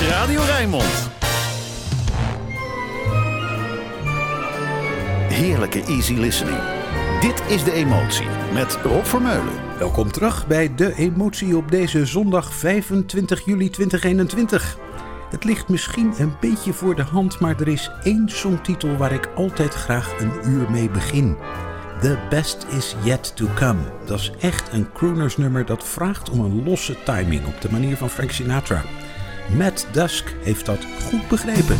is Radio Rijnmond. Heerlijke easy listening. Dit is De Emotie met Rob Vermeulen. Welkom terug bij De Emotie op deze zondag 25 juli 2021. Het ligt misschien een beetje voor de hand, maar er is één songtitel waar ik altijd graag een uur mee begin. The Best Is Yet To Come. Dat is echt een croonersnummer dat vraagt om een losse timing op de manier van Frank Sinatra. Matt Dusk heeft dat goed begrepen.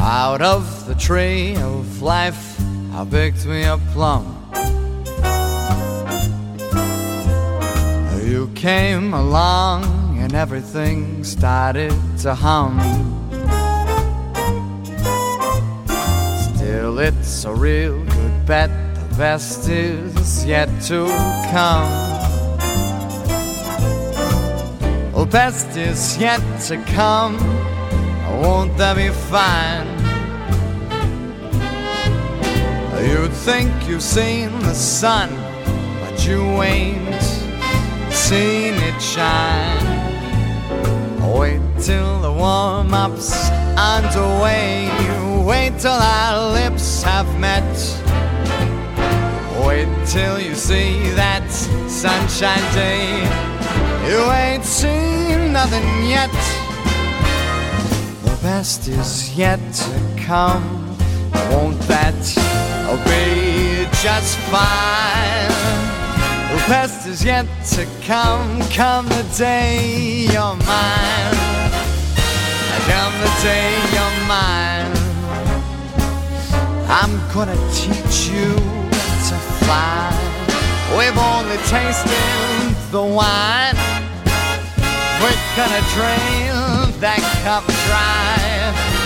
Out of the tree of life, I picked me a plum. You came along and everything started to hum. Still, it's a real good bet, the best is yet to come. The best is yet to come. Won't that be fine? You would think you've seen the sun, but you ain't seen it shine. Wait till the warm up's underway. Wait till our lips have met. Wait till you see that sunshine day. You ain't seen nothing yet. The best is yet to come. Won't that be just fine? The best is yet to come. Come the day you're mine. Come the day you're mine. I'm gonna teach you to fly. We've only tasted the wine. We're gonna drain that cup dry.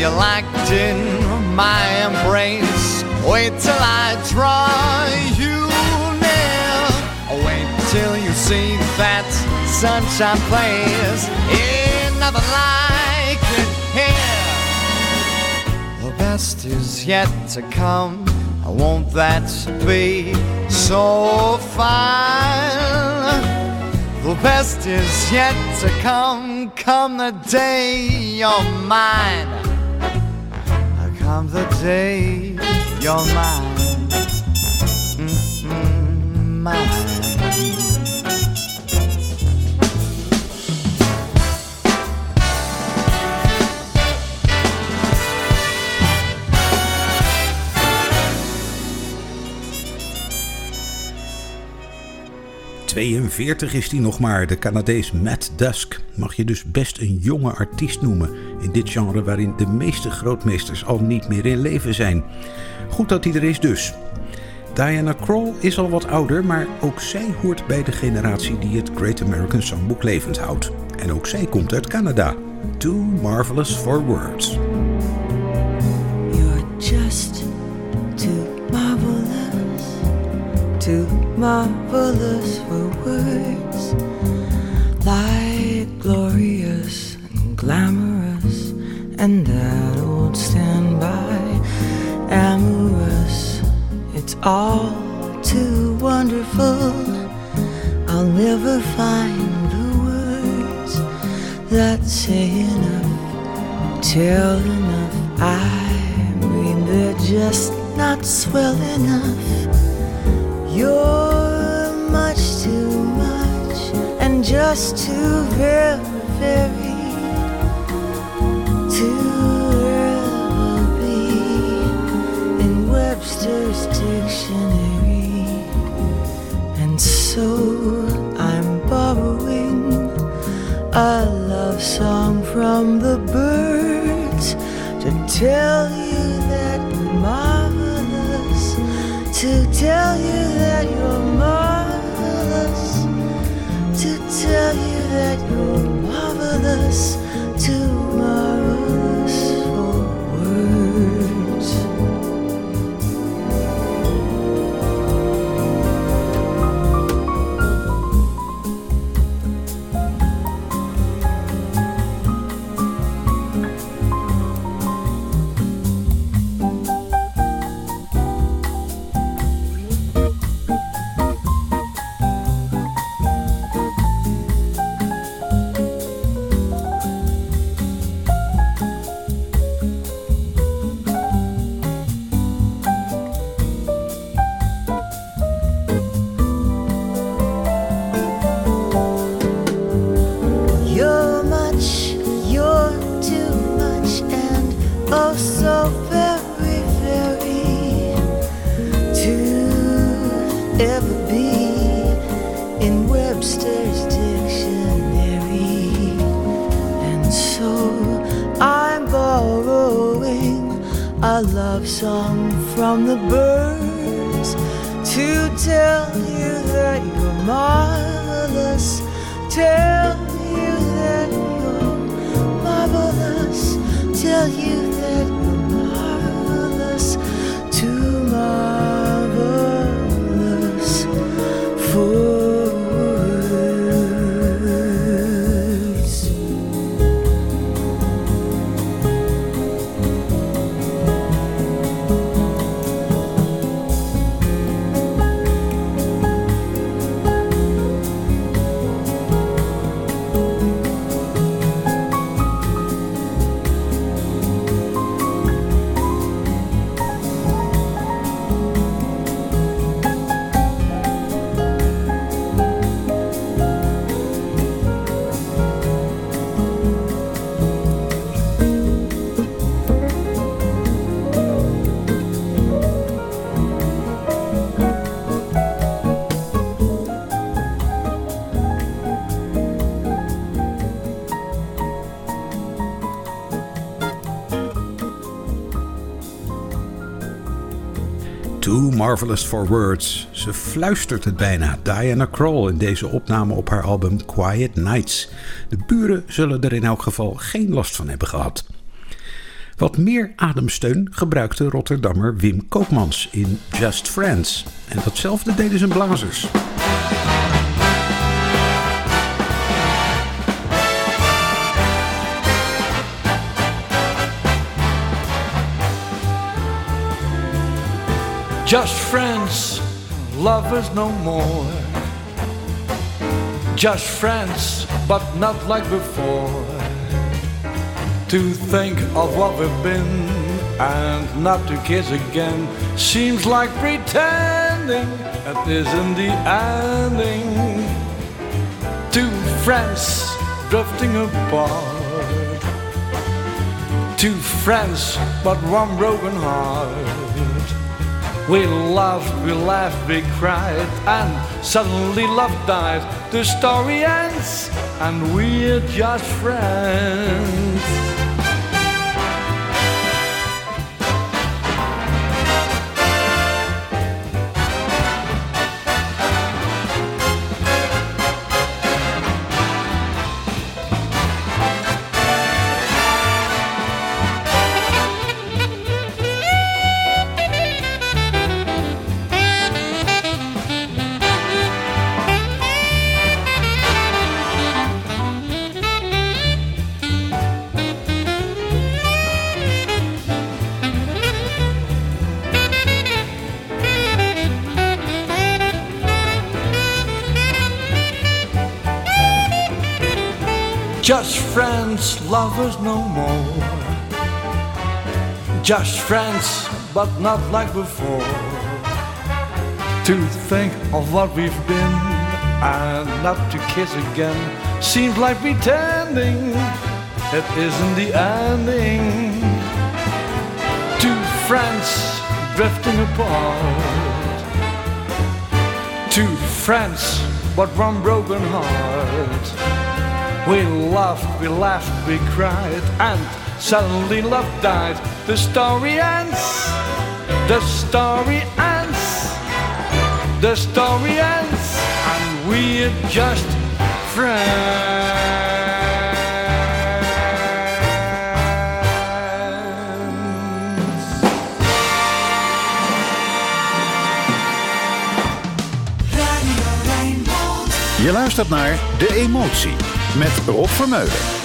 You're locked in my embrace. Wait till I draw you near. Wait till you see that sunshine place. Ain't nothing like it here. The best is yet to come. I want that be so fine. The best is yet to come. Come the day you're mine. Come the day you're mine. Mm-mm, mine. – 42 is hij nog maar, de Canadees Matt Dusk. Mag je dus best een jonge artiest noemen in dit genre waarin de meeste grootmeesters al niet meer in leven zijn. Goed dat hij er is dus. Diana Krall is al wat ouder, maar ook zij hoort bij de generatie die het Great American Songbook levend houdt. En ook zij komt uit Canada. Too Marvelous for Words. Marvelous for words. Like glorious and glamorous, and that old standby, amorous. It's all too wonderful. I'll never find the words that say enough, tell enough. I mean, they're just not swell enough. You're much too much and just too very, very to ever be in Webster's dictionary. And so I'm borrowing a love song from the birds to tell you that marvelous, to tell you to tell you that you're marvelous. Tell you that you're marvelous. Tell you that Marvelous for Words. Ze fluistert het bijna. Diana Kroll in deze opname op haar album Quiet Nights. De buren zullen er in elk geval geen last van hebben gehad. Wat meer ademsteun gebruikte Rotterdammer Wim Koopmans in Just Friends. En datzelfde deden zijn blazers. Just friends, lovers no more. Just friends, but not like before. To think of what we've been and not to kiss again seems like pretending it isn't the ending. Two friends drifting apart. Two friends, but one broken heart. We loved, we laughed, we cried, and suddenly love died. The story ends, and we're just friends. Friends, lovers no more. Just friends, but not like before. To think of what we've been and not to kiss again seems like pretending it isn't the ending. Two friends drifting apart. Two friends, but one broken heart. We laughed, we laughed, we cried, and suddenly love died. The story ends, the story ends, the story ends, and we're just friends. Je luistert naar De Emotie met Rob Vermeulen.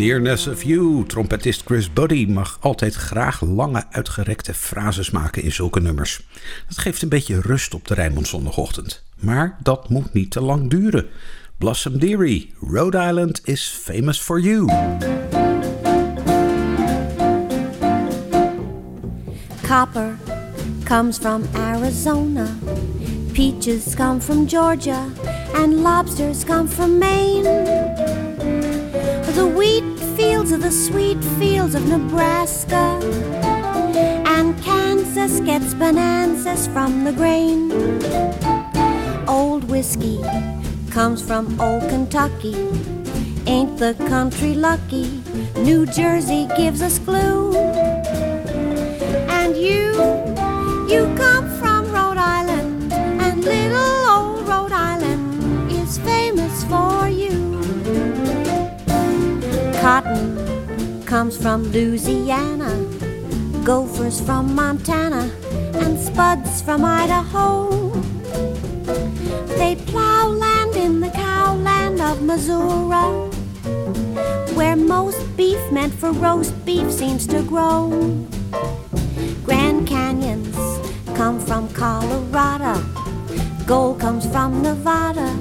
Nearness of You. Trompetist Chris Buddy mag altijd graag lange uitgerekte frases maken in zulke nummers. Dat geeft een beetje rust op de Rijnmond zondagochtend. Maar dat moet niet te lang duren. Blossom Dearie, Rhode Island is famous for you. Copper comes from Arizona. Peaches come from Georgia. And lobsters come from Maine. The wheat fields are the sweet fields of Nebraska. And Kansas gets bonanzas from the grain. Old whiskey comes from old Kentucky. Ain't the country lucky? New Jersey gives us glue. And you, you come Cotton comes from Louisiana, gophers from Montana, and spuds from Idaho. They plow land in the cowland of Missouri, where most beef meant for roast beef seems to grow. Grand Canyons come from Colorado, gold comes from Nevada,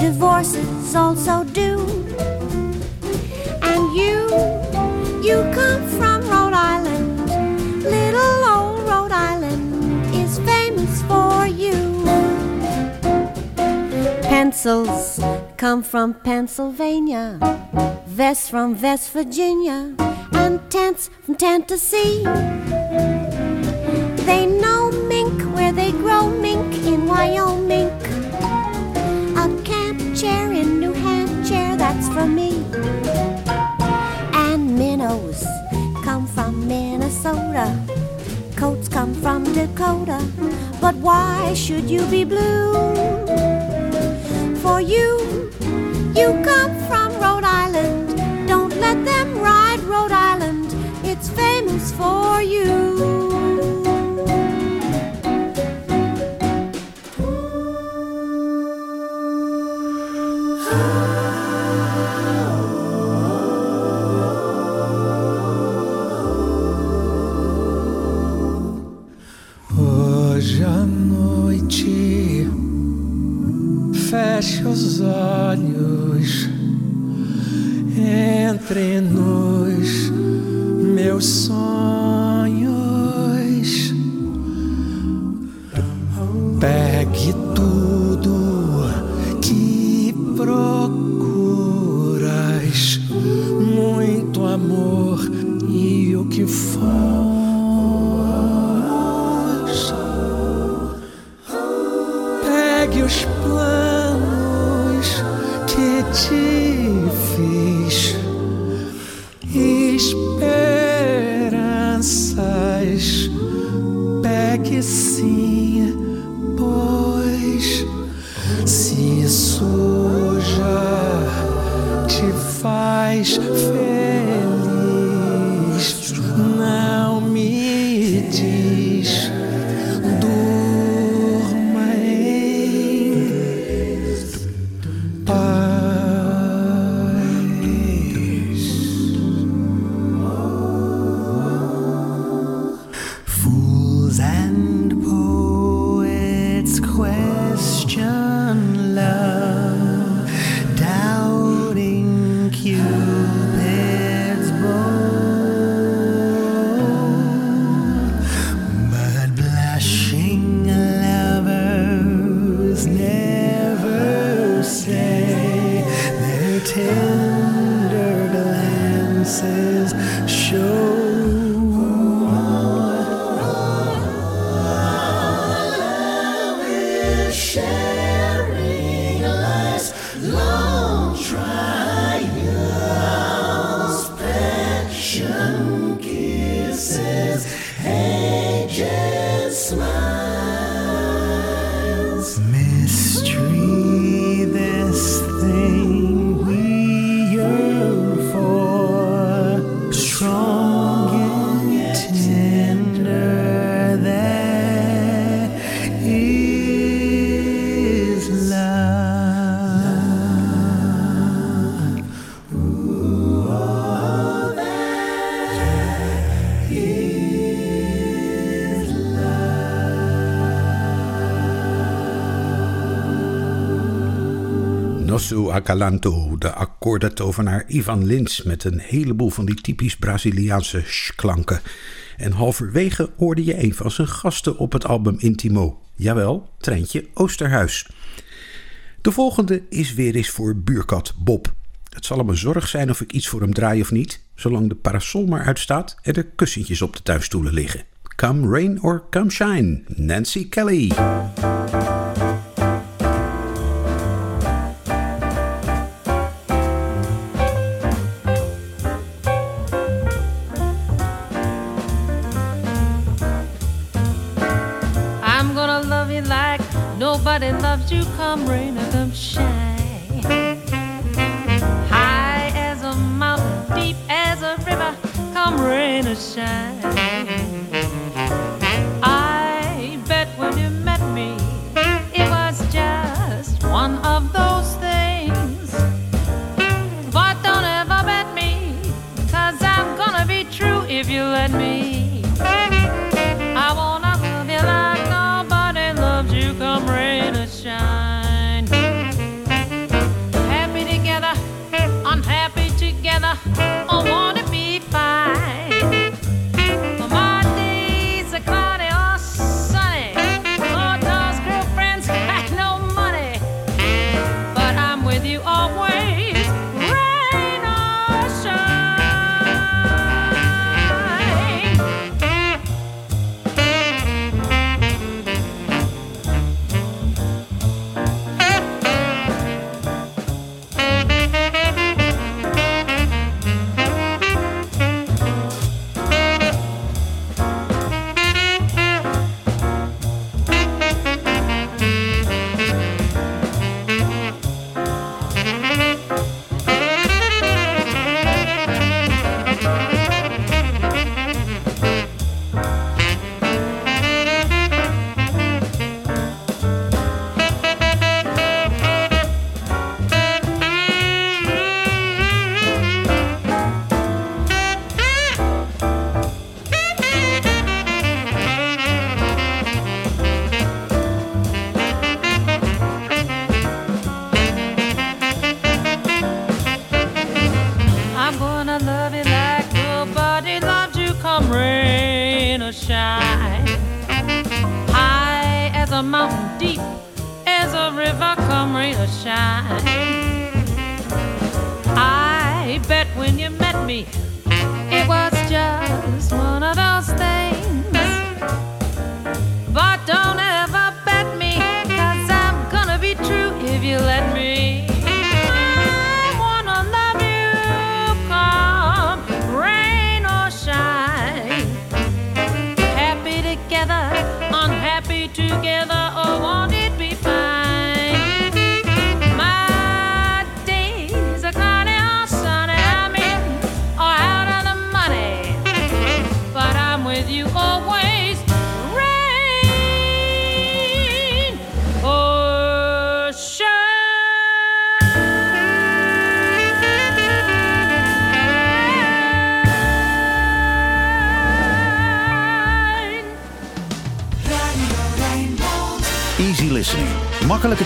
divorces also do you, you come from Rhode Island. Little old Rhode Island is famous for you. Pencils come from Pennsylvania, vests from West Virginia, and tents from Tennessee. They know mink where they grow mink in Wyoming. Minnesota. Coats come from Dakota. But why should you be blue? For you, you come from Rhode Island. Don't let them ride Rhode Island. It's famous for you. Nosso Acalanto, de akkoordetovenaar Ivan Lins met een heleboel van die typisch Braziliaanse sh-klanken. En halverwege hoorde je een van zijn gasten op het album Intimo. Jawel, Treintje Oosterhuis. De volgende is weer eens voor buurkat Bob. Het zal hem een zorg zijn of ik iets voor hem draai of niet, zolang de parasol maar uitstaat en er kussentjes op de tuinstoelen liggen. Come rain or come shine, Nancy Kelly. to come, rain or come shine. High as a mountain, deep as a river, come rain or shine. together.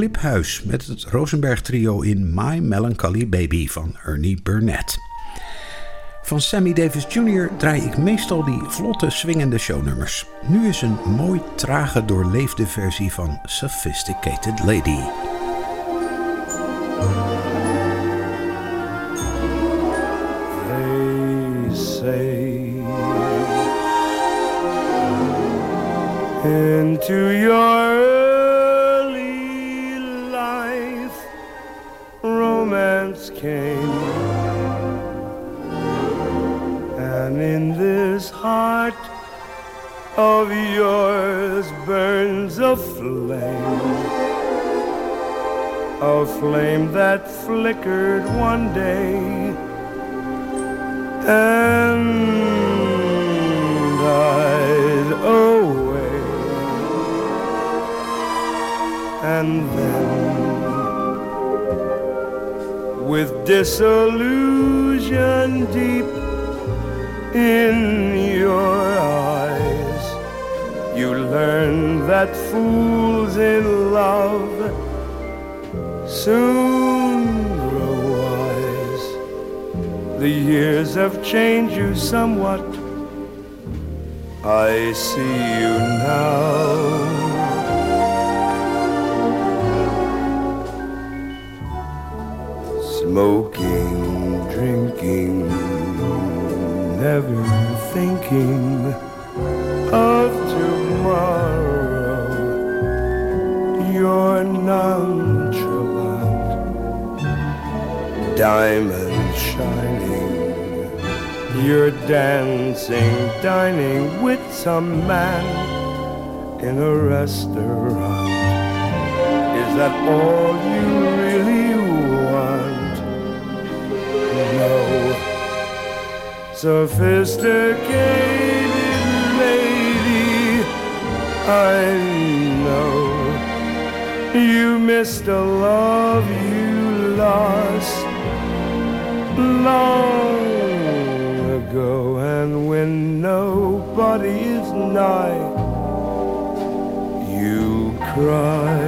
Kliphuis met het Rosenberg trio in My Melancholy Baby van Ernie Burnett. Van Sammy Davis Jr. draai ik meestal die vlotte swingende shownummers. Nu is een mooi trage doorleefde versie van Sophisticated Lady. Into your this heart of yours burns a flame a flame that flickered one day and died away. And then, with disillusion deep in your eyes, you learn that fools in love soon grow wise. The years have changed you somewhat. I see you now. Smoking, drinking, never thinking of tomorrow. You're nonchalant diamond shining. You're dancing, dining with some man in a restaurant. Is that all you Sophisticated lady, I know you missed a love you lost long ago, and when nobody is nigh, you cry.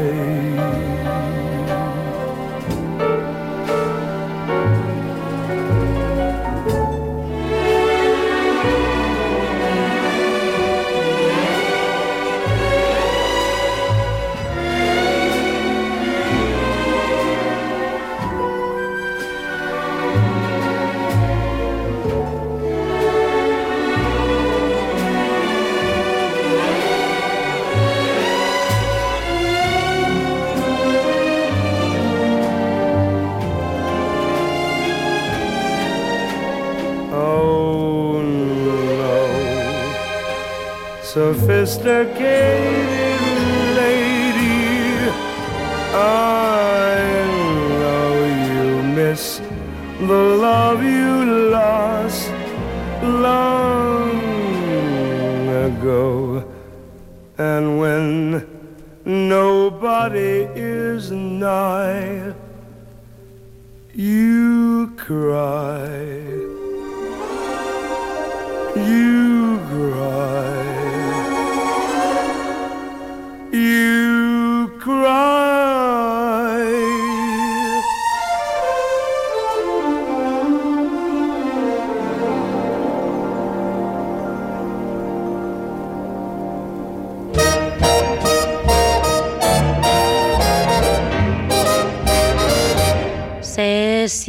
Sophisticated lady, I know you miss the love you lost long ago, and when nobody is nigh,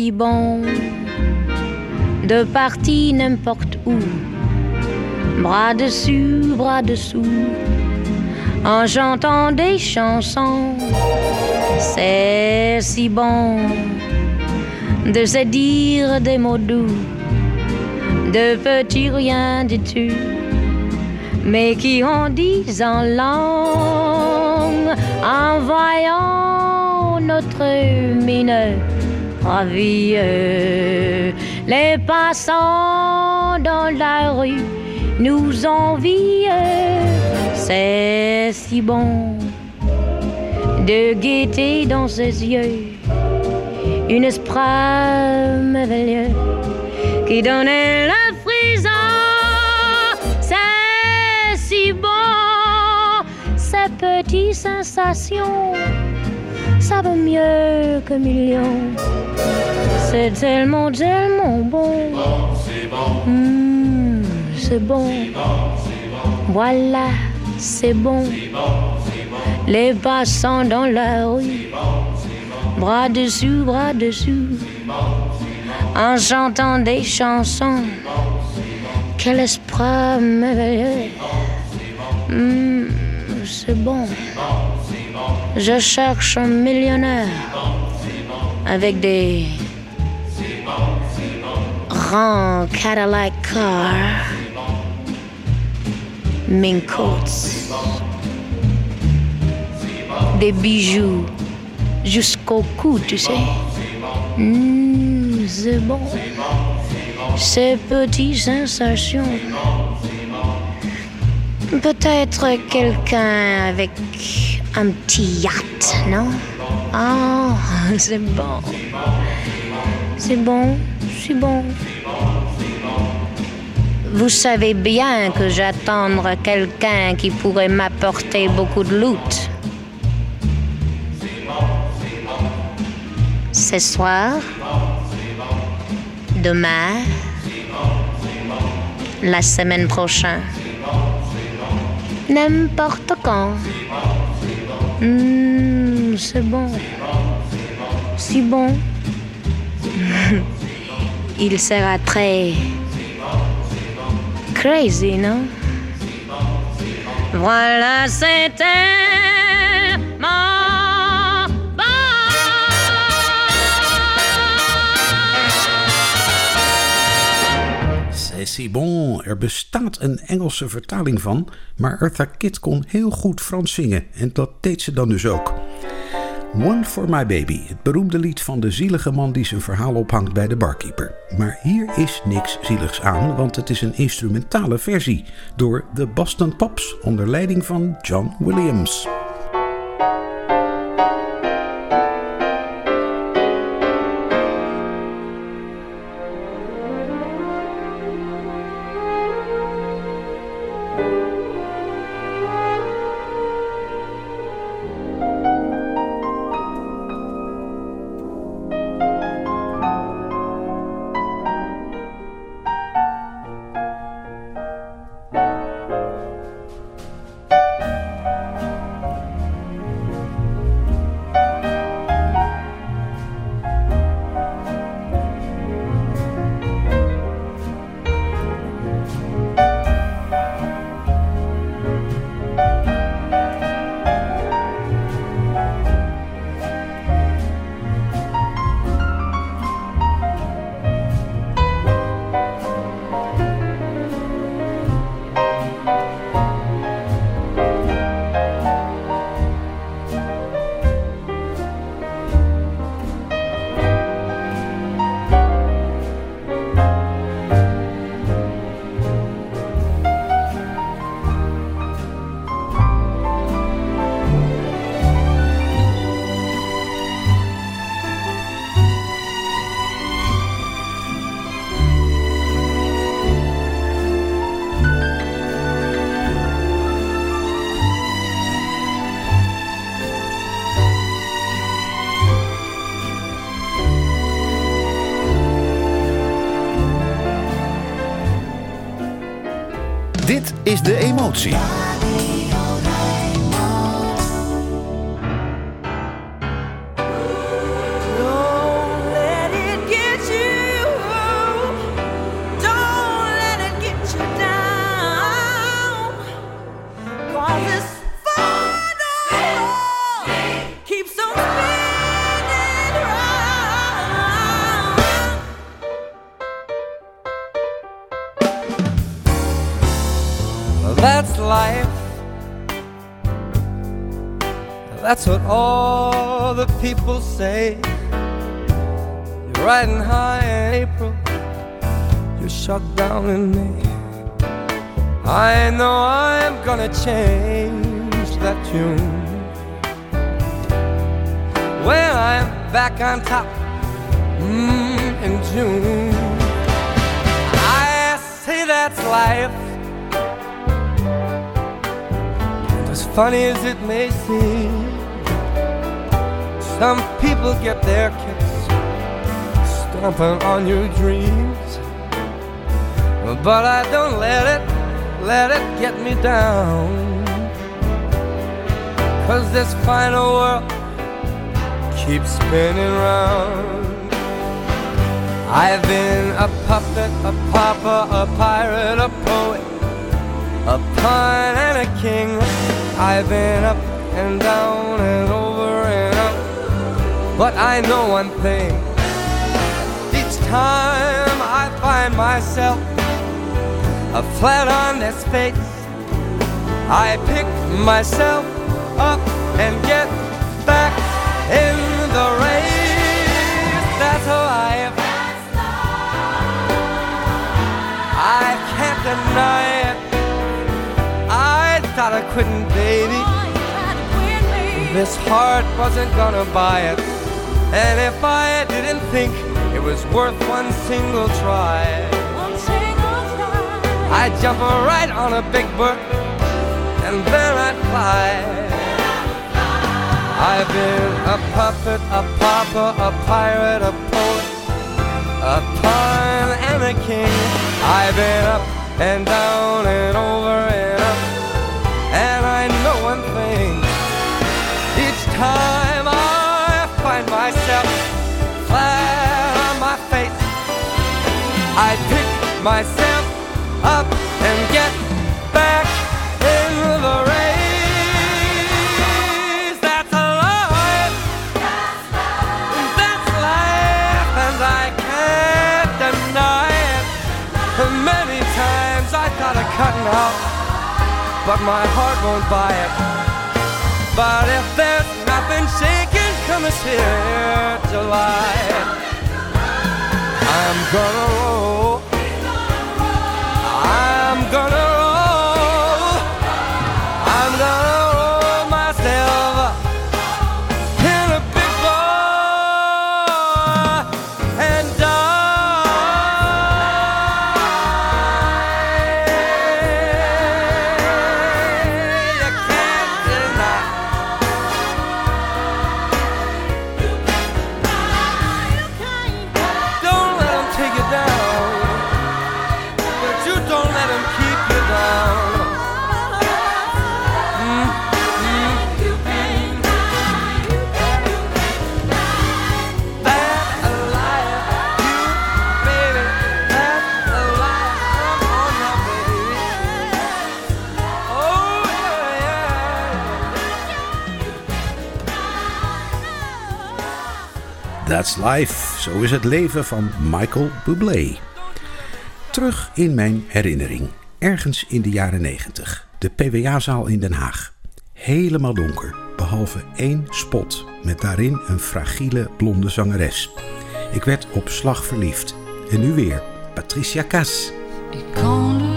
si bon de partir n'importe où, bras dessus, bras dessous, en chantant des chansons. C'est si bon de se dire des mots doux, de petits rien du tout, mais qui en disent en langue, en voyant notre mine Les passants dans la rue nous envient, c'est si bon de guetter dans ses yeux une esprit merveilleux qui donnait le frisson. C'est si bon, ces petites sensations, ça vaut mieux que millions. C'est tellement, tellement bon. Mmh, c'est bon. Voilà, c'est bon. Les passants dans la rue, bras dessus, bras dessous, en chantant des chansons. Quel esprit merveilleux. Mmh, c'est bon. Je cherche un millionnaire avec des grands Cadillac cars, mink coats, des bijoux jusqu'au cou, tu sais. Mmh, c'est bon. Ces petites sensations. Peut-être quelqu'un avec un petit yacht, non? Ah, c'est bon. C'est bon, c'est bon. Vous savez bien que j'attends quelqu'un qui pourrait m'apporter beaucoup de loot. Ce soir, demain, la semaine prochaine, n'importe quand. Mmh, c'est bon. Si bon. Il sera très crazy, non? Voilà, c'était Bon. Er bestaat een Engelse vertaling van, maar Eartha Kitt kon heel goed Frans zingen en dat deed ze dan dus ook. One for My Baby, het beroemde lied van de zielige man die zijn verhaal ophangt bij de barkeeper. Maar hier is niks zieligs aan, want het is een instrumentale versie door de Boston Pops onder leiding van John Williams. Dit is de emotie. Say. You're riding high in April, you're shut down in May. I know I'm gonna change that tune. When I'm back on top mm, in June, I say that's life. As funny as it may seem, some people get their kicks stomping on your dreams. But I don't let it, let it get me down. Cause this final world keeps spinning round. I've been a puppet, a pauper, a pirate, a poet, a pun, and a king. I've been up and down and over. But I know one thing. Each time I find myself a flat on this face, I pick myself up and get back in the race. That's life. I can't deny it. I thought I couldn't, baby. This heart wasn't gonna buy it. And if I didn't think it was worth one single try, I'd jump right on a big bird and then I'd fly. I've been a puppet, a pauper, a pirate, a poet, a pawn and a king. I've been up and down and over and up, and I know one thing. Each time myself up and get back in the race. That's life. That's life. And I can't deny it. Many times I thought of cutting out, but my heart won't buy it. But if there's nothing shaking, come here to July. I'm gonna roll. That's Life, zo is het leven van Michael Bublé. Terug in mijn herinnering, ergens in de jaren 90, de PWA-zaal in Den Haag. Helemaal donker, behalve één spot met daarin een fragiele blonde zangeres. Ik werd op slag verliefd. En nu weer, Patricia Kaas. Ik kan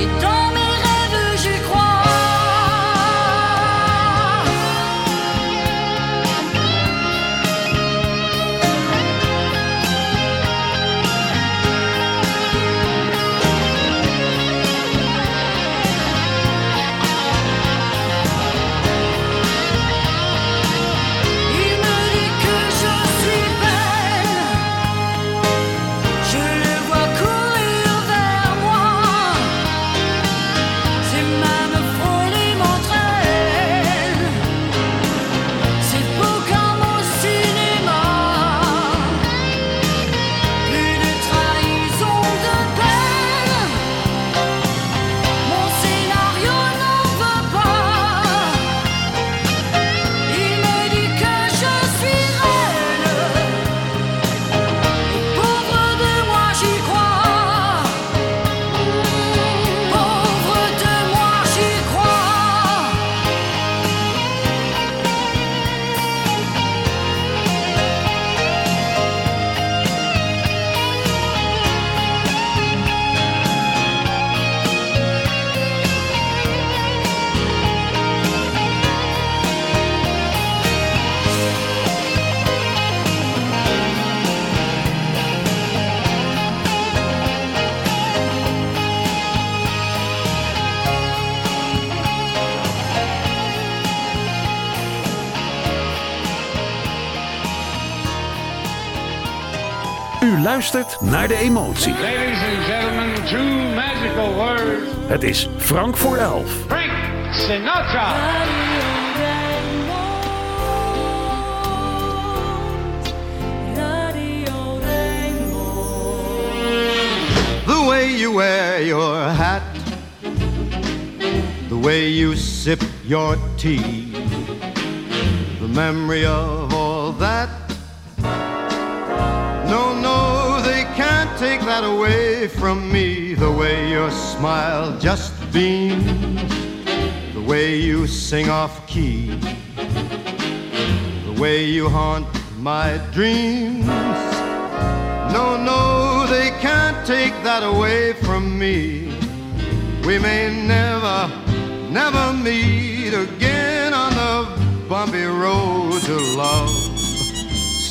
you don't luistert naar de emotie. Ladies and gentlemen, two magical words. Het is Frank voor elf. Frank Sinatra. The way you wear your hat, the way you sip your tea, the memory of all that. Take that away from me. The way your smile just beams, the way you sing off key, the way you haunt my dreams. No, no, they can't take that away from me. We may never, never meet again on the bumpy road to love.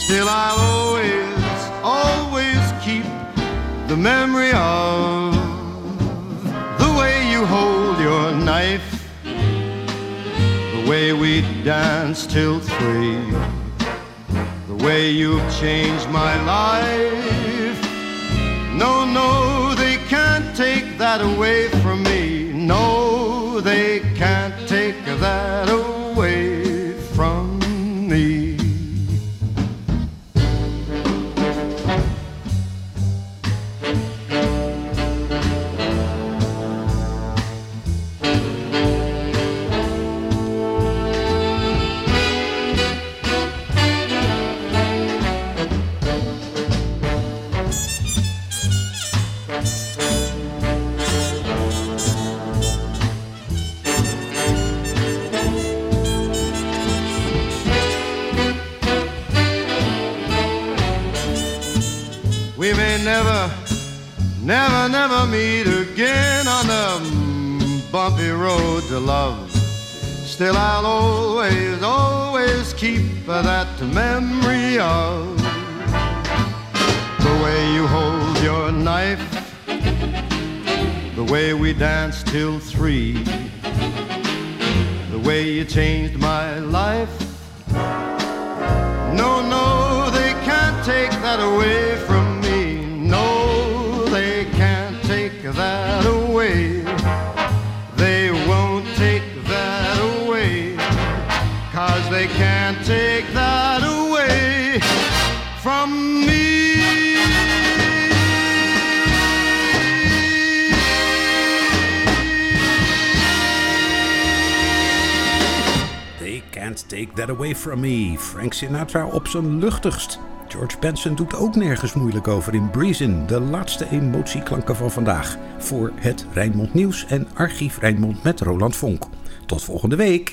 Still, I'll always, always the memory of the way you hold your knife, the way we danced till three the way you've changed my life. No, no, they can't take that away from Still, I'll always, always keep that memory of the way you hold your knife, the way we danced till three, the way you changed my life. No, no, they can't take that away that away from me. Frank Sinatra op zijn luchtigst. George Benson doet ook nergens moeilijk over in Breezin, de laatste emotieklanken van vandaag. Voor het Rijnmond Nieuws en Archief Rijnmond met Roland Vonk. Tot volgende week.